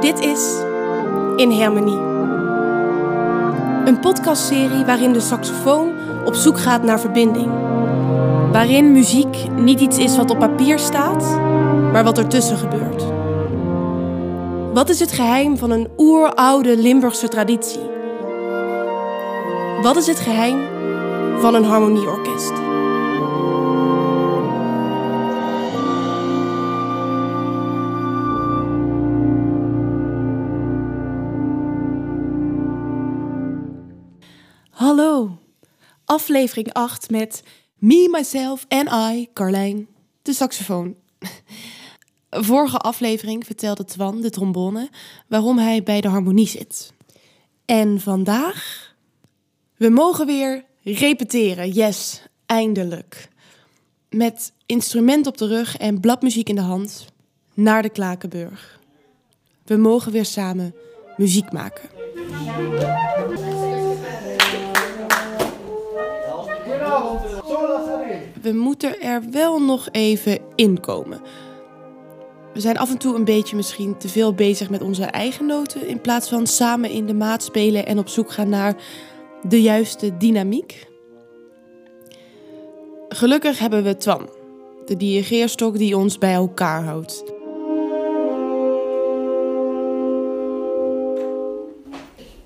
Dit is In Harmonie. Een podcastserie waarin de saxofoon op zoek gaat naar verbinding. Waarin muziek niet iets is wat op papier staat, maar wat ertussen gebeurt. Wat is het geheim van een oeroude Limburgse traditie? Wat is het geheim van een harmonieorkest? Aflevering 8 met Me, Myself en I, Carlijn, de saxofoon. Vorige aflevering vertelde Twan, de trombone, waarom hij bij de harmonie zit. En vandaag? We mogen weer repeteren, yes, eindelijk. Met instrument op de rug en bladmuziek in de hand naar de Klakenburg. We mogen weer samen muziek maken. We moeten er wel nog even inkomen. We zijn af en toe een beetje misschien te veel bezig met onze eigen noten in plaats van samen in de maat spelen en op zoek gaan naar de juiste dynamiek. Gelukkig hebben we Twan, de dirigeerstok die ons bij elkaar houdt.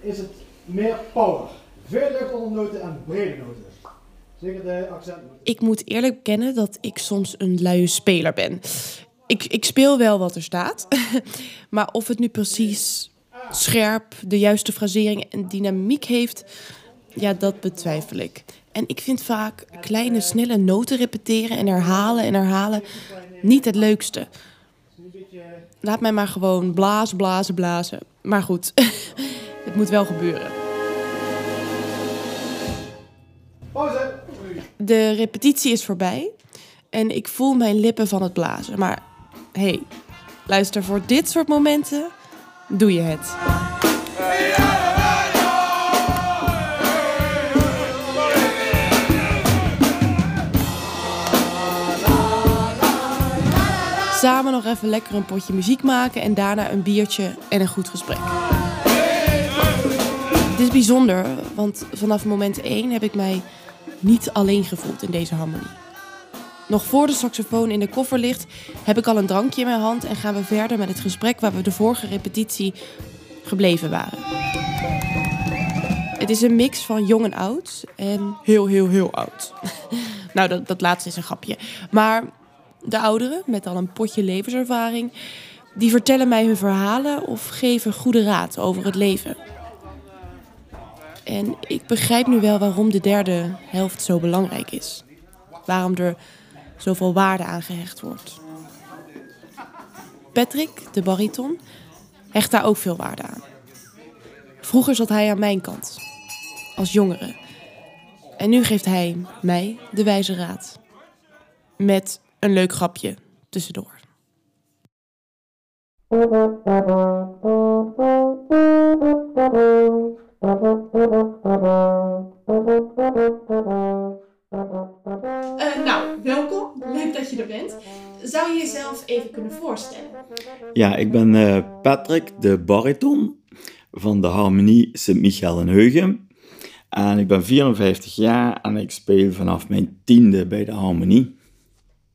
is het meer power. Veel onder noten en brede noten. Ik moet eerlijk bekennen dat ik soms een luie speler ben. Ik, ik speel wel wat er staat, maar of het nu precies scherp, de juiste frasering en dynamiek heeft, ja, dat betwijfel ik. En ik vind vaak kleine, snelle noten repeteren en herhalen en herhalen niet het leukste. Laat mij maar gewoon blazen, blazen, blazen. Maar goed, het moet wel gebeuren. De repetitie is voorbij en ik voel mijn lippen van het blazen. Maar hey, luister, voor dit soort momenten doe je het. Samen nog even lekker een potje muziek maken en daarna een biertje en een goed gesprek. Het is bijzonder, want vanaf moment 1 heb ik mij niet alleen gevoeld in deze harmonie. Nog voor de saxofoon in de koffer ligt, heb ik al een drankje in mijn hand en gaan we verder met het gesprek waar we de vorige repetitie gebleven waren. Het is een mix van jong en oud en heel, heel, heel oud. nou, dat, dat laatste is een grapje. Maar de ouderen, met al een potje levenservaring, die vertellen mij hun verhalen of geven goede raad over het leven. En ik begrijp nu wel waarom de derde helft zo belangrijk is. Waarom er zoveel waarde aan gehecht wordt. Patrick, de bariton, hecht daar ook veel waarde aan. Vroeger zat hij aan mijn kant, als jongere. En nu geeft hij mij de wijze raad. Met een leuk grapje tussendoor. Eh, nou, welkom. Leuk dat je er bent. Zou je jezelf even kunnen voorstellen? Ja, ik ben eh, Patrick, de bariton van de Harmonie Sint-Michael in Heugem. En ik ben 54 jaar en ik speel vanaf mijn tiende bij de Harmonie.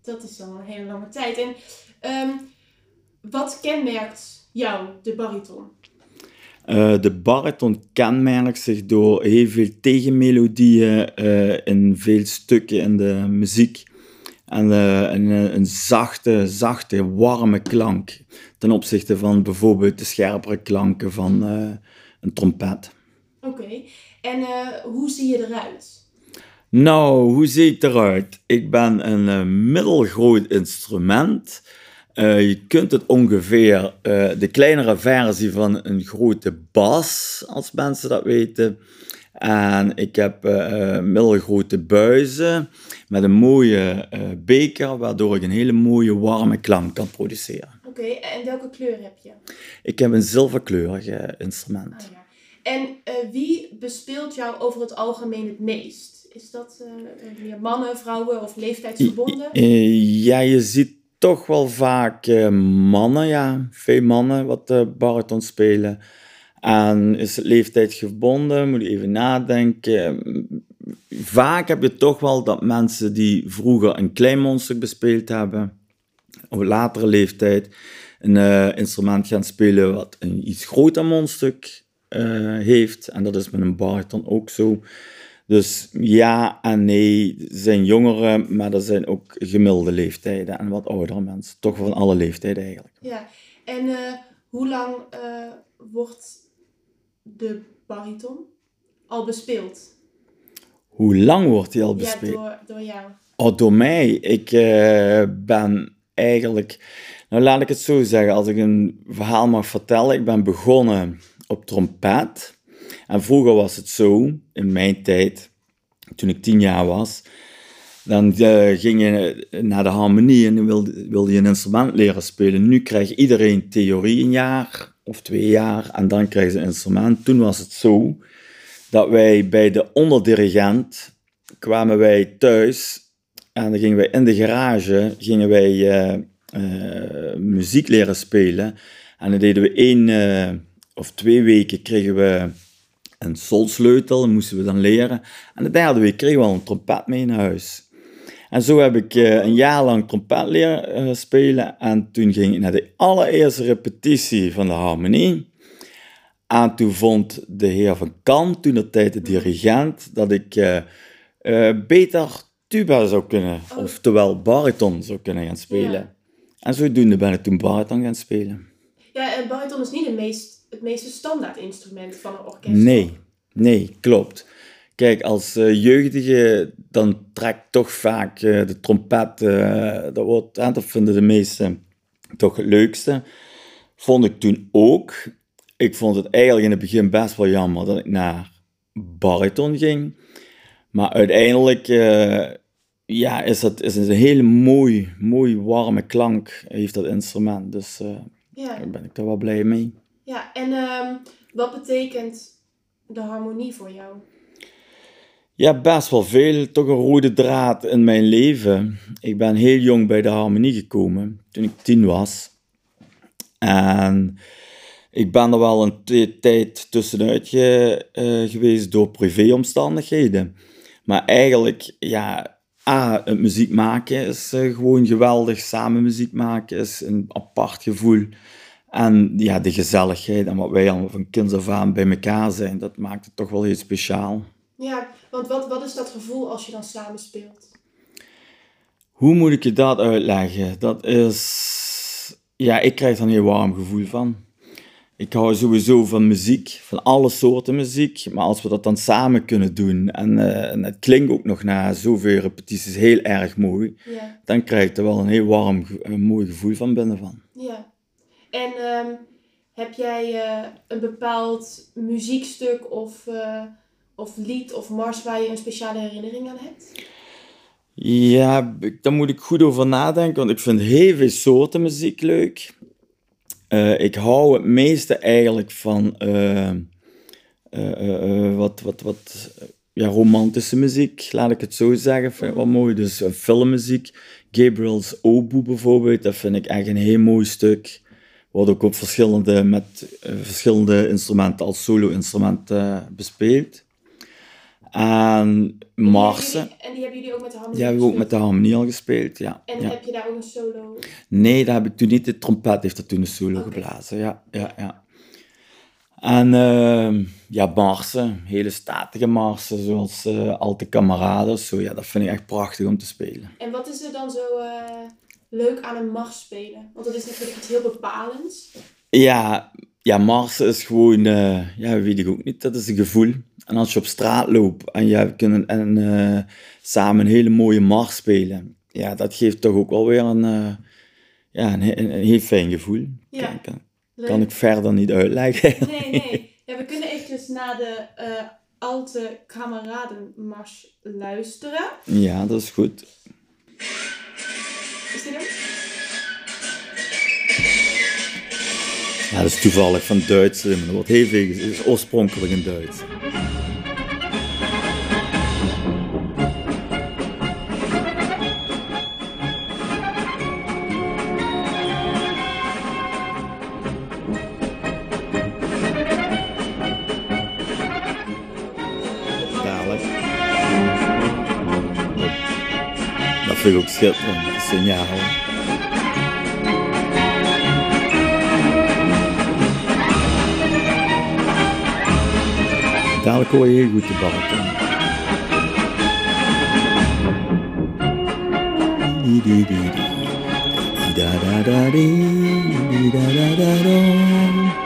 Dat is al een hele lange tijd. En ehm, wat kenmerkt jou, de bariton? Eh, de bariton kenmerkt zich door heel veel tegenmelodieën eh, in veel stukken in de muziek. En eh, een, een zachte, zachte, warme klank ten opzichte van bijvoorbeeld de scherpere klanken van een trompet. Oké, en hoe zie je eruit? Nou, hoe zie ik eruit? Ik ben een middelgroot instrument. Uh, je kunt het ongeveer uh, de kleinere versie van een grote bas, als mensen dat weten. En ik heb uh, middelgrote buizen met een mooie beker, waardoor ik een hele mooie warme klank kan produceren. Oké, okay, en welke kleur heb je? Ik heb een zilverkleurig instrument. Ah, ja. En wie bespeelt jou over het algemeen het meest? Is dat meer mannen, vrouwen of leeftijdsverbonden? ja, je ziet toch wel vaak eh, mannen, ja. Veel mannen wat uh, bariton spelen. En is het leeftijd gebonden? Moet je even nadenken. Vaak heb je toch wel dat mensen die vroeger een klein mondstuk bespeeld hebben, op latere leeftijd, een uh, instrument gaan spelen wat een iets groter mondstuk heeft. En dat is met een bariton ook zo. Dus ja en nee, zijn jongeren, maar er zijn ook gemiddelde leeftijden en wat oudere mensen. Toch van alle leeftijden eigenlijk. Ja, en uh, hoe lang uh, wordt de bariton al bespeeld? Hoe lang wordt die al bespeeld? Ja, door, door jou. Oh, door mij. Ik uh, ben eigenlijk... Nou, laat ik het zo zeggen. Als ik een verhaal mag vertellen. Ik ben begonnen op trompet. En vroeger was het zo, in mijn tijd, toen ik tien jaar was, dan uh, ging je naar de harmonie en wilde, wilde je een instrument leren spelen. Nu krijgt iedereen theorie een jaar of twee jaar en dan krijgen ze een instrument. Toen was het zo dat wij bij de onderdirigent kwamen wij thuis en dan gingen wij in de garage gingen wij, uh, uh, muziek leren spelen. En dan deden we één of twee weken kregen we een solsleutel, moesten we dan leren. En de derde week kregen we al een trompet mee naar huis. En zo heb ik uh, een jaar lang trompet leren uh, spelen. En toen ging ik naar de allereerste repetitie van de harmonie. En toen vond de heer Van Kan, toen de tijd de dirigent, dat ik uh, beter tuba zou kunnen, oh. oftewel bariton zou kunnen gaan spelen. Ja. En zodoende ben ik toen bariton gaan spelen. Ja, en bariton is niet de meest het meeste standaard instrument van een orkest. Nee, nee, klopt. Kijk, als uh, jeugdige, dan trekt toch vaak uh, de trompet, uh, dat, wordt, dat vinden de meesten toch het leukste. Vond ik toen ook. Ik vond het eigenlijk in het begin best wel jammer dat ik naar bariton ging. Maar uiteindelijk ja, is het is een hele mooi, mooi warme klank, heeft dat instrument. Dus ja. daar ben ik er wel blij mee. Ja, en um, wat betekent de harmonie voor jou? Ja, best wel veel. Toch een rode draad in mijn leven. Ik ben heel jong bij de harmonie gekomen, toen ik tien was. En ik ben er wel een tijd tussenuit ge, uh, geweest door privéomstandigheden. Maar eigenlijk, ja, A, het muziek maken is uh, gewoon geweldig. Samen muziek maken is een apart gevoel. En ja, de gezelligheid en wat wij allemaal van kinds af aan bij elkaar zijn, dat maakt het toch wel heel speciaal. Ja, want wat, wat is dat gevoel als je dan samen speelt? Hoe moet ik je dat uitleggen? Dat is... Ja, ik krijg er een heel warm gevoel van. Ik hou sowieso van muziek, van alle soorten muziek. Maar als we dat dan samen kunnen doen en, uh, en het klinkt ook nog na zoveel repetities heel erg mooi, ja. dan krijg ik er wel een heel warm, een mooi gevoel van binnen van. Ja. En um, heb jij uh, een bepaald muziekstuk of, uh, of lied of mars waar je een speciale herinnering aan hebt? Ja, daar moet ik goed over nadenken, want ik vind heel veel soorten muziek leuk. Uh, ik hou het meeste eigenlijk van wat, wat, wat ja, romantische muziek, laat ik het zo zeggen. Vind ik wel mooi. Dus filmmuziek. Gabriel's Oboe bijvoorbeeld, dat vind ik echt een heel mooi stuk wordt ook op verschillende, met uh, verschillende instrumenten als solo-instrument uh, bespeeld. En Marsen. En die hebben jullie ook met de harmonie Die hebben we ook met de harmonie al gespeeld, ja. En ja. heb je daar ook een solo? Nee, daar heb ik toen niet. De trompet heeft er toen een solo okay. geblazen, ja. ja, ja. En uh, ja, marsen, hele statige marsen, zoals uh, Alte Kameraden. Zo, ja, dat vind ik echt prachtig om te spelen. En wat is er dan zo leuk aan een mars spelen? Want dat is natuurlijk iets heel bepalends. Ja, ja mars is gewoon, uh, ja, weet ik ook niet, dat is een gevoel. En als je op straat loopt en je kunt en, uh, samen een hele mooie mars spelen, ja, dat geeft toch ook wel weer een, uh, ja, een, een, een, heel fijn gevoel. Ja. Kan, kan ik verder niet uitleggen. Nee, nee. Ja, we kunnen eventjes naar de Alte Kameradenmars luisteren. Ja, dat is goed. Ja, dat is toevallig van Duits. Maar dat wordt heel veel, het is oorspronkelijk in Duits. Ik ook schitterend, de signalen. Dadelijk hoor je heel goed de bariton.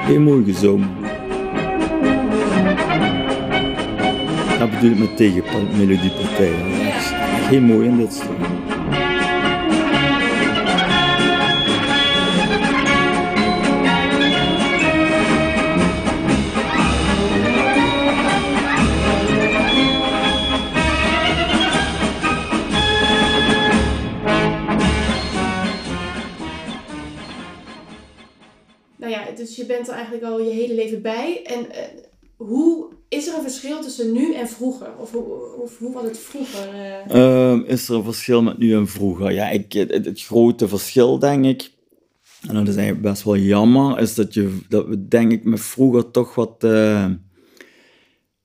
Heel mooi gezongen. Dat bedoel ik met is echt heel mooi in dit stuk. Je bent er eigenlijk al je hele leven bij. En eh, hoe is er een verschil tussen nu en vroeger? Of hoe, hoe was het vroeger? eh? Ehm, is er een verschil met nu en vroeger? Ja, ik, het, grote verschil, denk ik, en dat is eigenlijk best wel jammer, is dat, je, dat we, denk ik, met vroeger toch wat eh,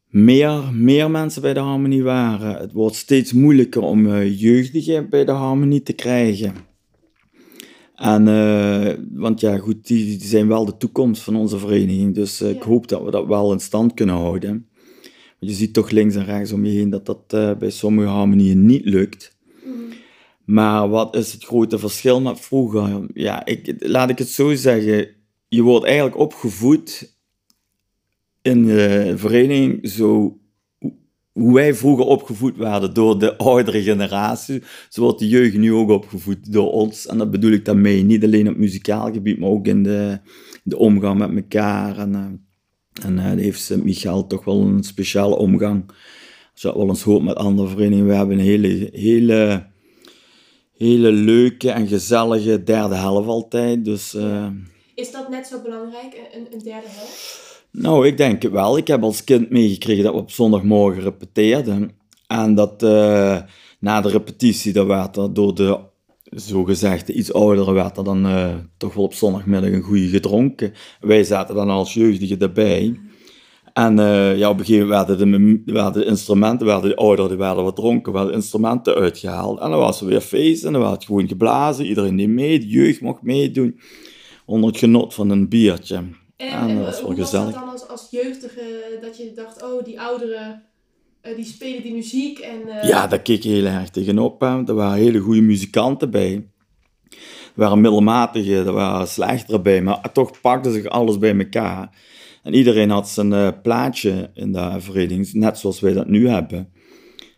meer, meer mensen bij de harmonie waren. Het wordt steeds moeilijker om jeugdigen bij de harmonie te krijgen. En, eh, want ja, goed, die, die zijn wel de toekomst van onze vereniging. Dus eh, ik hoop dat we dat wel in stand kunnen houden. Want je ziet toch links en rechts om je heen dat dat eh, bij sommige harmonieën niet lukt. Mhm. Maar wat is het grote verschil met vroeger? Ja, ik, laat ik het zo zeggen. Je wordt eigenlijk opgevoed in de vereniging zo hoe wij vroeger opgevoed werden door de oudere generatie, zo wordt de jeugd nu ook opgevoed door ons. En dat bedoel ik daarmee, niet alleen op muzikaal gebied, maar ook in de, de omgang met elkaar. En, eh, en eh, heeft Sint-Michael toch wel een speciale omgang. Als je wel eens hoort met andere verenigingen, we hebben een hele, hele, hele leuke en gezellige derde helft altijd. Dus eh, Is dat net zo belangrijk, een, een derde helft? Nou, ik denk wel. Ik heb als kind meegekregen dat we op zondagmorgen repeteerden. En dat eh, na de repetitie, dat werd er door de zogezegd iets ouderen, werd er dan eh, toch wel op zondagmiddag een goede gedronken. Wij zaten dan als jeugdigen erbij. En eh, ja, op een gegeven moment werden de, instrumenten, werden de ouderen werden wat dronken, werden de instrumenten uitgehaald. En dan was er weer feest en dan werd gewoon geblazen. Iedereen die mee, de jeugd mocht meedoen. Onder het genot van een biertje. En, dat is wel hoe was dat dan als, als jeugdige, dat je dacht, oh, die ouderen, eh, die spelen die muziek en... eh, Ja, daar keek je heel erg tegenop. Hè. Er waren hele goede muzikanten bij. Er waren middelmatige, er waren slechtere bij, maar toch pakte zich alles bij elkaar. En iedereen had zijn eh, plaatje in de vereniging, net zoals wij dat nu hebben.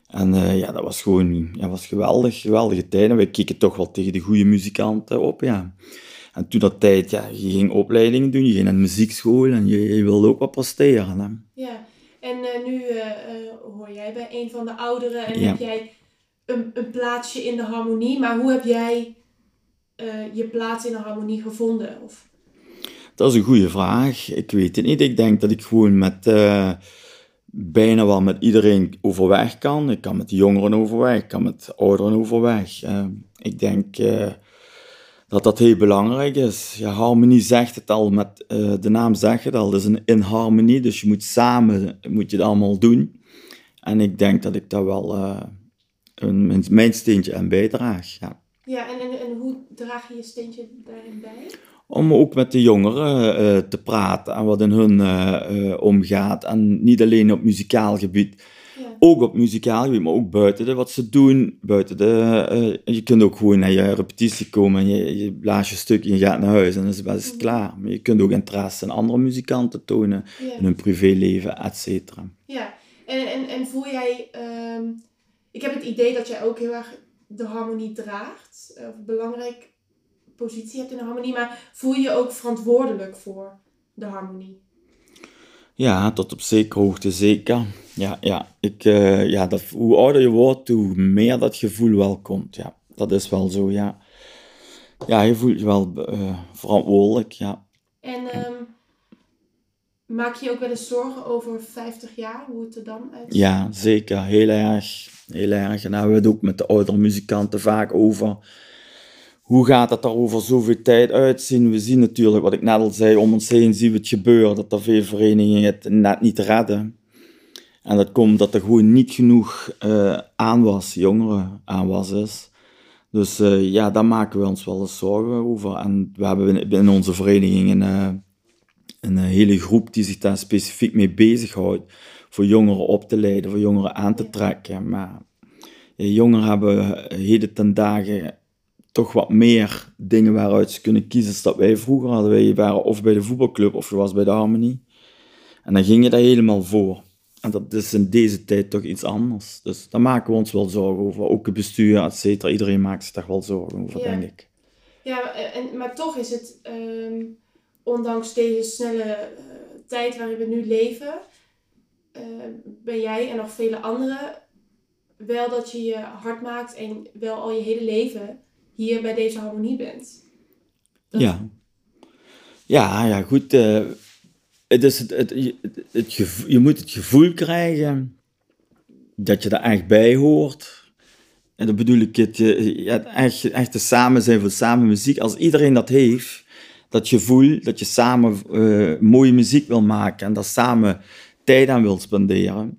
En eh, ja, dat was gewoon ja, was geweldig, geweldige tijden. Wij keken toch wel tegen de goede muzikanten op, ja. En toen dat tijd, ja, je ging opleidingen doen, je ging naar de muziekschool en je, je wilde ook wat presteren. Hè. Ja, en eh, nu eh, eh, hoor jij bij een van de ouderen en Ja. heb jij een, een plaatsje in de harmonie. Maar hoe heb jij je plaats in de harmonie gevonden? Of, Dat is een goede vraag. Ik weet het niet. Ik denk dat ik gewoon met bijna wel met iedereen overweg kan. Ik kan met de jongeren overweg, ik kan met de ouderen overweg. Ik denk dat dat heel belangrijk is. Ja, harmonie zegt het al, met, eh, de naam zegt het al, het is een in harmonie. Dus je moet samen moet je het allemaal doen. En ik denk dat ik daar wel eh, een, mijn, steentje aan bijdraag. Ja. ja, en, en, en hoe draag je je steentje daarin bij? om ook met de jongeren eh, te praten en wat in hun omgaat. En niet alleen op muzikaal gebied, Ja. ook op muzikaal gebied, maar ook buiten de, wat ze doen. Buiten de, eh, je kunt ook gewoon naar je repetitie komen en je, je blaast je stuk en je gaat naar huis en dan is het best Mhm. klaar. Maar je kunt ook interesse in andere muzikanten tonen, in hun privéleven, et cetera. ja. En, en, en voel jij... ehm, ik heb het idee dat jij ook heel erg de harmonie draagt. Of een belangrijke positie hebt in de harmonie. Maar voel je je ook verantwoordelijk voor de harmonie? Ja, tot op zekere hoogte zeker. Ja, ja. Ik, eh, ja dat, hoe ouder je wordt, hoe meer dat gevoel wel komt. Ja, dat is wel zo, ja. Ja, je voelt je wel eh, verantwoordelijk, ja. En ehm, maak je je ook wel eens zorgen over 50 jaar, hoe het er dan uitziet? Ja, zeker. Heel erg. Heel erg. En daar hebben we het ook met de oudere muzikanten vaak over. Hoe gaat het er over zoveel tijd uitzien? We zien natuurlijk, wat ik net al zei, om ons heen zien we het gebeuren, dat er veel verenigingen het net niet redden. En dat komt dat er gewoon niet genoeg eh aanwas, jongeren aanwas is. Dus eh, ja, daar maken we ons wel eens zorgen over. En we hebben in- onze vereniging een, eh, een hele groep die zich daar specifiek mee bezighoudt. Voor jongeren op te leiden, voor jongeren aan te trekken. Maar jongeren hebben heden ten dagen toch wat meer dingen waaruit ze kunnen kiezen dat wij vroeger hadden. Wij waren of bij de voetbalclub of je was bij de Harmonie. En dan ging je daar helemaal voor. En dat is in deze tijd toch iets anders. Dus daar maken we ons wel zorgen over. Ook het bestuur, et cetera. Iedereen maakt zich daar wel zorgen over, Ja. denk ik. Ja, en, maar toch is het, ehm, ondanks deze snelle eh, tijd waarin we nu leven, eh, ben jij en nog vele anderen wel dat je je hard maakt en wel al je hele leven hier bij deze harmonie bent. Ja. Ja, ja, goed. eh, het is het, het, je- moet het gevoel krijgen dat je er echt bij hoort. En dan bedoel ik het, het echt, echt te samen zijn voor samen muziek. Als iedereen dat heeft, dat gevoel dat je samen eh, mooie muziek wil maken en daar samen tijd aan wil spenderen.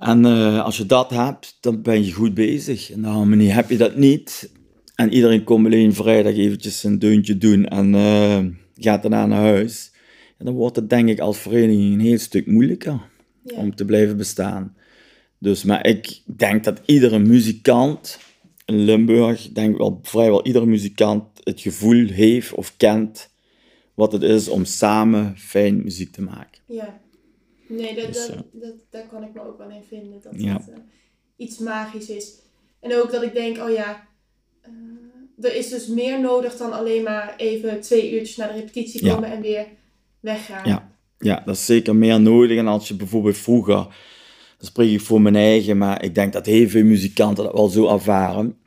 En eh, als je dat hebt, dan ben je goed bezig. In de harmonie heb je dat niet. En iedereen komt alleen vrijdag eventjes een deuntje doen en eh, gaat daarna naar huis. En dan wordt het denk ik als vereniging een heel stuk moeilijker Ja. om te blijven bestaan. Dus, maar ik denk dat iedere muzikant in Limburg, denk wel vrijwel iedere muzikant het gevoel heeft of kent wat het is om samen fijn muziek te maken. Ja. Nee, dat, Dus, dat, eh, dat, daar kan ik me ook wel in vinden. Dat Ja. het eh, iets magisch is. En ook dat ik denk, oh ja, eh, er is dus meer nodig dan alleen maar even twee uurtjes naar de repetitie Ja. komen en weer weggaan. Ja. Ja, dat is zeker meer nodig. En als je bijvoorbeeld vroeger, dan spreek ik voor mijn eigen, maar ik denk dat heel veel muzikanten dat wel zo ervaren.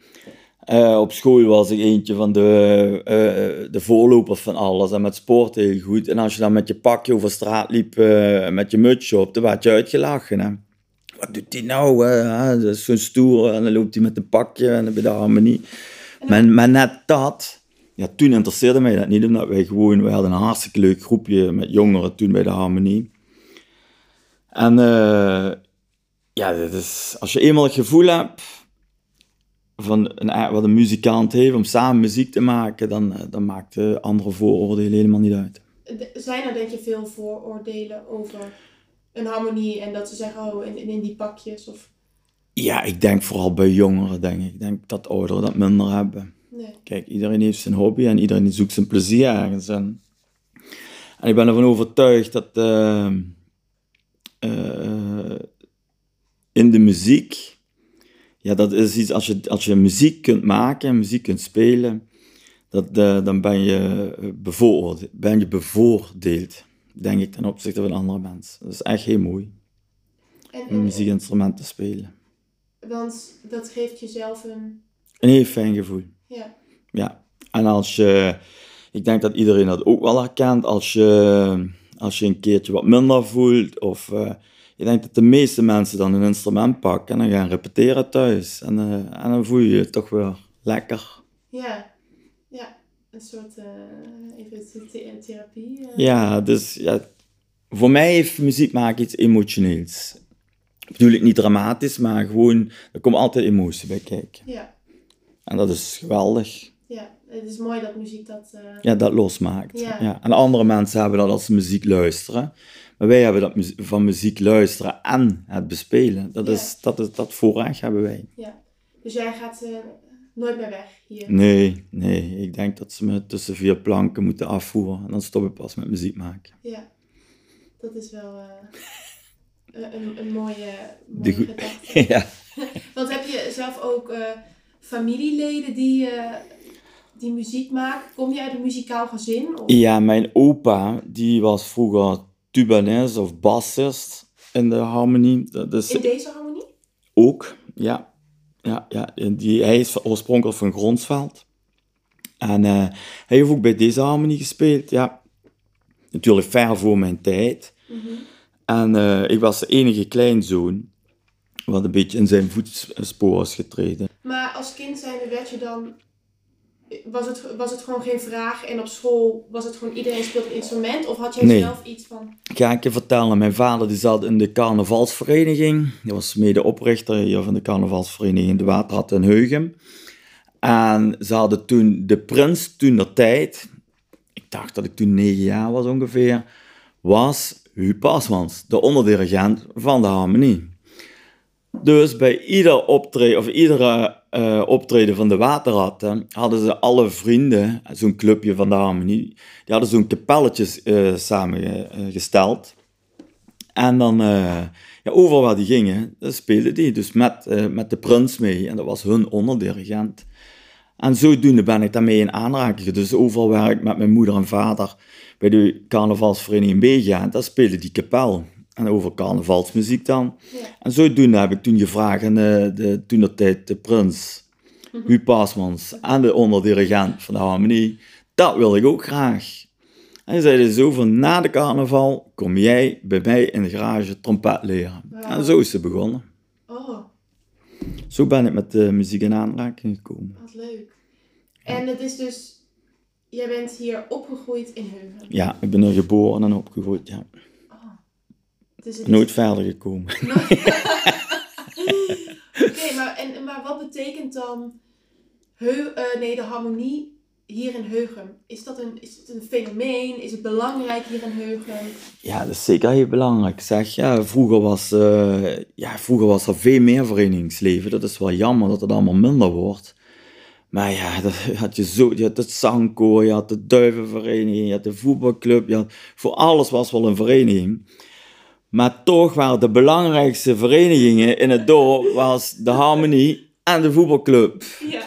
Eh, op school was ik eentje van de, eh, de voorlopers van alles en met sport heel goed. En als je dan met je pakje over straat liep, eh, met je mutsje op, dan werd je uitgelachen. Hè? Wat doet die nou? hè? Dat is zo'n stoer en dan loopt hij met een pakje en dan bij de harmonie. Maar, maar net dat, ja, toen interesseerde mij dat niet, omdat wij gewoon, we hadden een hartstikke leuk groepje met jongeren toen bij de harmonie. En eh, ja, dat is, als je eenmaal het gevoel hebt van een, wat een muzikant heeft om samen muziek te maken, dan, eh, dan maakt de andere vooroordelen helemaal niet uit. Zijn er denk je veel vooroordelen over een harmonie en dat ze zeggen, oh, in, in die pakjes of... Ja, ik denk vooral bij jongeren, denk ik. Ik denk dat ouderen dat minder hebben. Nee. Kijk, iedereen heeft zijn hobby en iedereen zoekt zijn plezier ergens. En, en ik ben ervan overtuigd dat eh, eh, in de muziek, ja, dat is iets, als je, als je muziek kunt maken en muziek kunt spelen, dat, eh, dan ben je, eh, bevooroordeeld, ben je bevoordeeld, denk ik, ten opzichte van andere mensen. Dat is echt heel mooi, En, een en- muziekinstrument te spelen. want dat geeft jezelf een... Een heel fijn gevoel. Ja, Ja, en als je, ik denk dat iedereen dat ook wel herkent, als je, als je een keertje wat minder voelt, of eh, ik denk dat de meeste mensen dan een instrument pakken en dan gaan repeteren thuis. En, eh, en dan voel je je toch weer lekker. ja, ja. Een soort uh, even the- therapie. eh. Ja, dus ja, voor mij heeft muziek maken iets emotioneels. Bedoel ik niet dramatisch, maar gewoon, er komt altijd emotie bij kijken. ja, En dat is geweldig. ja. Het is mooi dat muziek dat... eh, ja, dat losmaakt. Ja. Ja. En andere mensen hebben dat als ze muziek luisteren. Maar wij hebben dat van muziek luisteren en het bespelen. Dat, Ja. is, dat, is, dat voorrecht hebben wij. ja. Dus jij gaat eh, nooit meer weg hier. Nee, nee. Ik denk dat ze me tussen vier planken moeten afvoeren. En dan stop ik pas met muziek maken. Ja, dat is wel eh, een, een, mooie, mooie gedachte. ja. Want heb je zelf ook familieleden die, die muziek maken? Kom je uit een muzikaal gezin? Of? ja, mijn opa, die was vroeger tubanist of bassist in de harmonie. Dat is In deze harmonie? Ook, ja. Ja, ja. Die, hij is oorspronkelijk van Gronsveld. En eh, hij heeft ook bij deze harmonie gespeeld, ja. Natuurlijk ver voor mijn tijd. Mhm. En eh, ik was de enige kleinzoon, wat een beetje in zijn voetspoor is getreden. Maar als kind zijnde werd je dan was het, was het gewoon geen vraag en op school was het gewoon iedereen speelt een instrument? Of had jij Nee. zelf iets van... Ik ga ik je vertellen, mijn vader die zat in de carnavalsvereniging. Die was medeoprichter hier van de carnavalsvereniging De Waterhat in Heugem. En ze hadden toen de prins, toen der tijd, ik dacht dat ik toen negen jaar was ongeveer, was Huub Pasmans, de onderdirigent van de harmonie. Dus bij ieder optreden, of iedere eh, optreden van de Waterratten hadden ze alle vrienden, zo'n clubje van de harmonie, die hadden zo'n kapelletjes eh, samengesteld. En dan, eh, ja, overal waar die gingen, speelden die dus met, eh, met de prins mee. En dat was hun onderdirigent. En zodoende ben ik daarmee in aanraking. Dus overal waar ik met mijn moeder en vader bij de carnavalsvereniging meegaan, daar speelde die kapel. En over carnavalsmuziek dan. Ja. En zodoende heb ik toen gevraagd aan de, de, toen de tijd de prins, Huub Pasmans en de onderdirigent van de harmonie, dat wil ik ook graag. En ze zeiden zo van, na de carnaval kom jij bij mij in de garage trompet leren. En zo is ze begonnen. Oh, Zo ben ik met de muziek in aanraking gekomen. wat leuk. En het is dus... Jij bent hier opgegroeid in Heuven. Ja, ik ben er geboren en opgegroeid, ja. Dus het is- Nooit verder gekomen. Oké, maar, en, maar wat betekent dan heu, eh, nee, de harmonie hier in Heugem? Is dat een, is het een fenomeen? Is het belangrijk hier in Heugem? Ja, dat is zeker heel belangrijk. Zeg, ja, vroeger, was, eh, ja, vroeger was er veel meer verenigingsleven. Dat is wel jammer dat het allemaal minder wordt. Maar ja, dat had je, zo, je had het zangkoor, je had de duivenvereniging, je had de voetbalclub. Je had, voor alles was wel een vereniging. Maar toch waren de belangrijkste verenigingen in het dorp was de harmonie en de voetbalclub. Ja.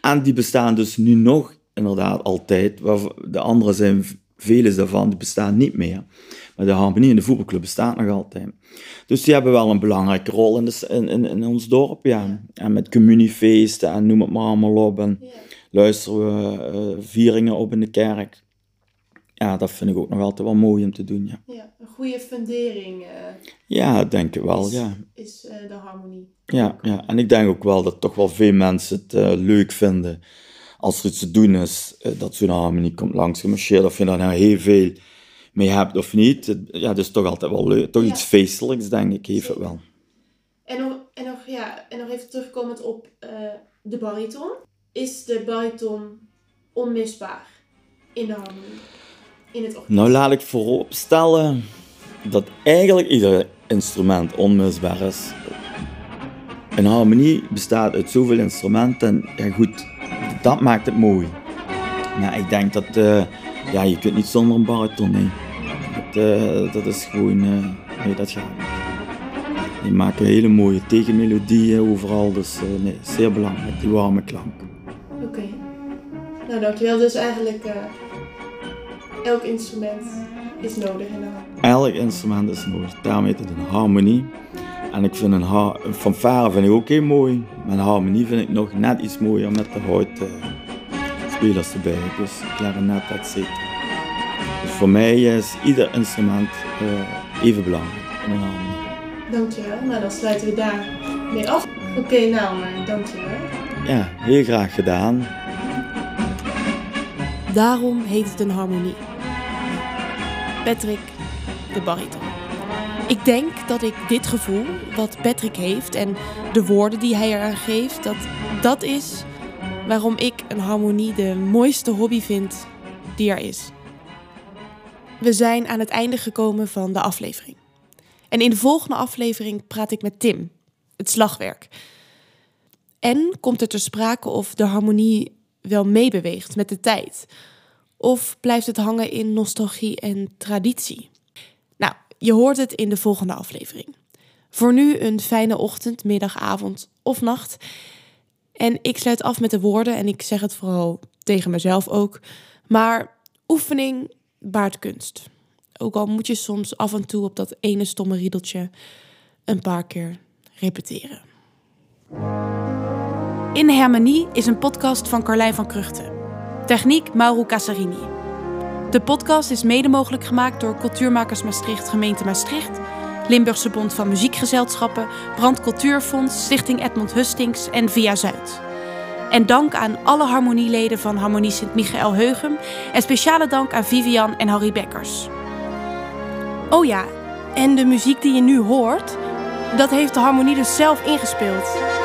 En die bestaan dus nu nog inderdaad altijd. De andere zijn, vele daarvan, die bestaan niet meer. Maar de harmonie en de voetbalclub bestaan nog altijd. Dus die hebben wel een belangrijke rol in, de, s- in, in, in ons dorp, ja. En met communiefeesten en noem het maar allemaal op. En Ja. luisteren we eh, vieringen op in de kerk. Ja, dat vind ik ook nog altijd wel mooi om te doen, ja. ja, een goede fundering eh, Ja, denk ik wel, is, ja. is eh, de harmonie. Ja, ja, en ik denk ook wel dat toch wel veel mensen het eh, leuk vinden als er iets te doen is, dat zo'n harmonie komt langs gemarcheerd, of je daar nou heel veel mee hebt of niet. Ja, dat is toch altijd wel leuk. Toch Ja. iets feestelijks, denk ik, heeft het wel. En nog, en nog, ja, en nog even terugkomend op de bariton. Is de bariton onmisbaar in de harmonie? In het orkest? Nou, laat ik voorop stellen dat eigenlijk ieder instrument onmisbaar is. Een harmonie bestaat uit zoveel instrumenten. Ja, goed, dat maakt het mooi. Ik denk dat eh, ja, je kunt niet zonder een bariton. Nee. Dat, eh, dat is gewoon. eh, nee, dat gaat niet. Die maken hele mooie tegenmelodieën overal. Dus nee, zeer belangrijk, die warme klank. Oké. Nou, dankjewel. Dus eigenlijk elk instrument is nodig in de. Elk instrument is nodig. Daarom heet het een harmonie. En ik vind een, ha- een fanfare vind ik ook heel mooi. Maar een harmonie vind ik nog net iets mooier met de hout eh, spelers erbij. Dus klarinet, et cetera. Dus voor mij is ieder instrument eh, even belangrijk in een harmonie. Dankjewel. Nou, dan sluiten we daar mee af. Oké, nou, maar dankjewel. Ja, heel graag gedaan. Daarom heet het een harmonie. Patrick, de bariton. Ik denk dat ik dit gevoel wat Patrick heeft en de woorden die hij eraan geeft, dat dat is waarom ik een harmonie de mooiste hobby vind die er is. We zijn aan het einde gekomen van de aflevering. En in de volgende aflevering praat ik met Tim, het slagwerk. En komt er ter sprake of de harmonie wel meebeweegt met de tijd? Of blijft het hangen in nostalgie en traditie? Nou, je hoort het in de volgende aflevering. Voor nu een fijne ochtend, middag, avond of nacht. En ik sluit af met de woorden, en ik zeg het vooral tegen mezelf ook. Maar oefening baart kunst. Ook al moet je soms af en toe op dat ene stomme riedeltje een paar keer repeteren. In Harmonie is een podcast van Carlijn van Kruchten. Techniek Mauro Casarini. De podcast is mede mogelijk gemaakt door Cultuurmakers Maastricht, gemeente Maastricht, Limburgse Bond van Muziekgezelschappen, Brand Cultuurfonds, Stichting Edmond Hustings en Via Zuid. En dank aan alle harmonieleden van Harmonie Sint-Michael Heugem. En speciale dank aan Vivian en Harry Bekkers. Oh ja, en de muziek die je nu hoort, dat heeft de harmonie dus zelf ingespeeld.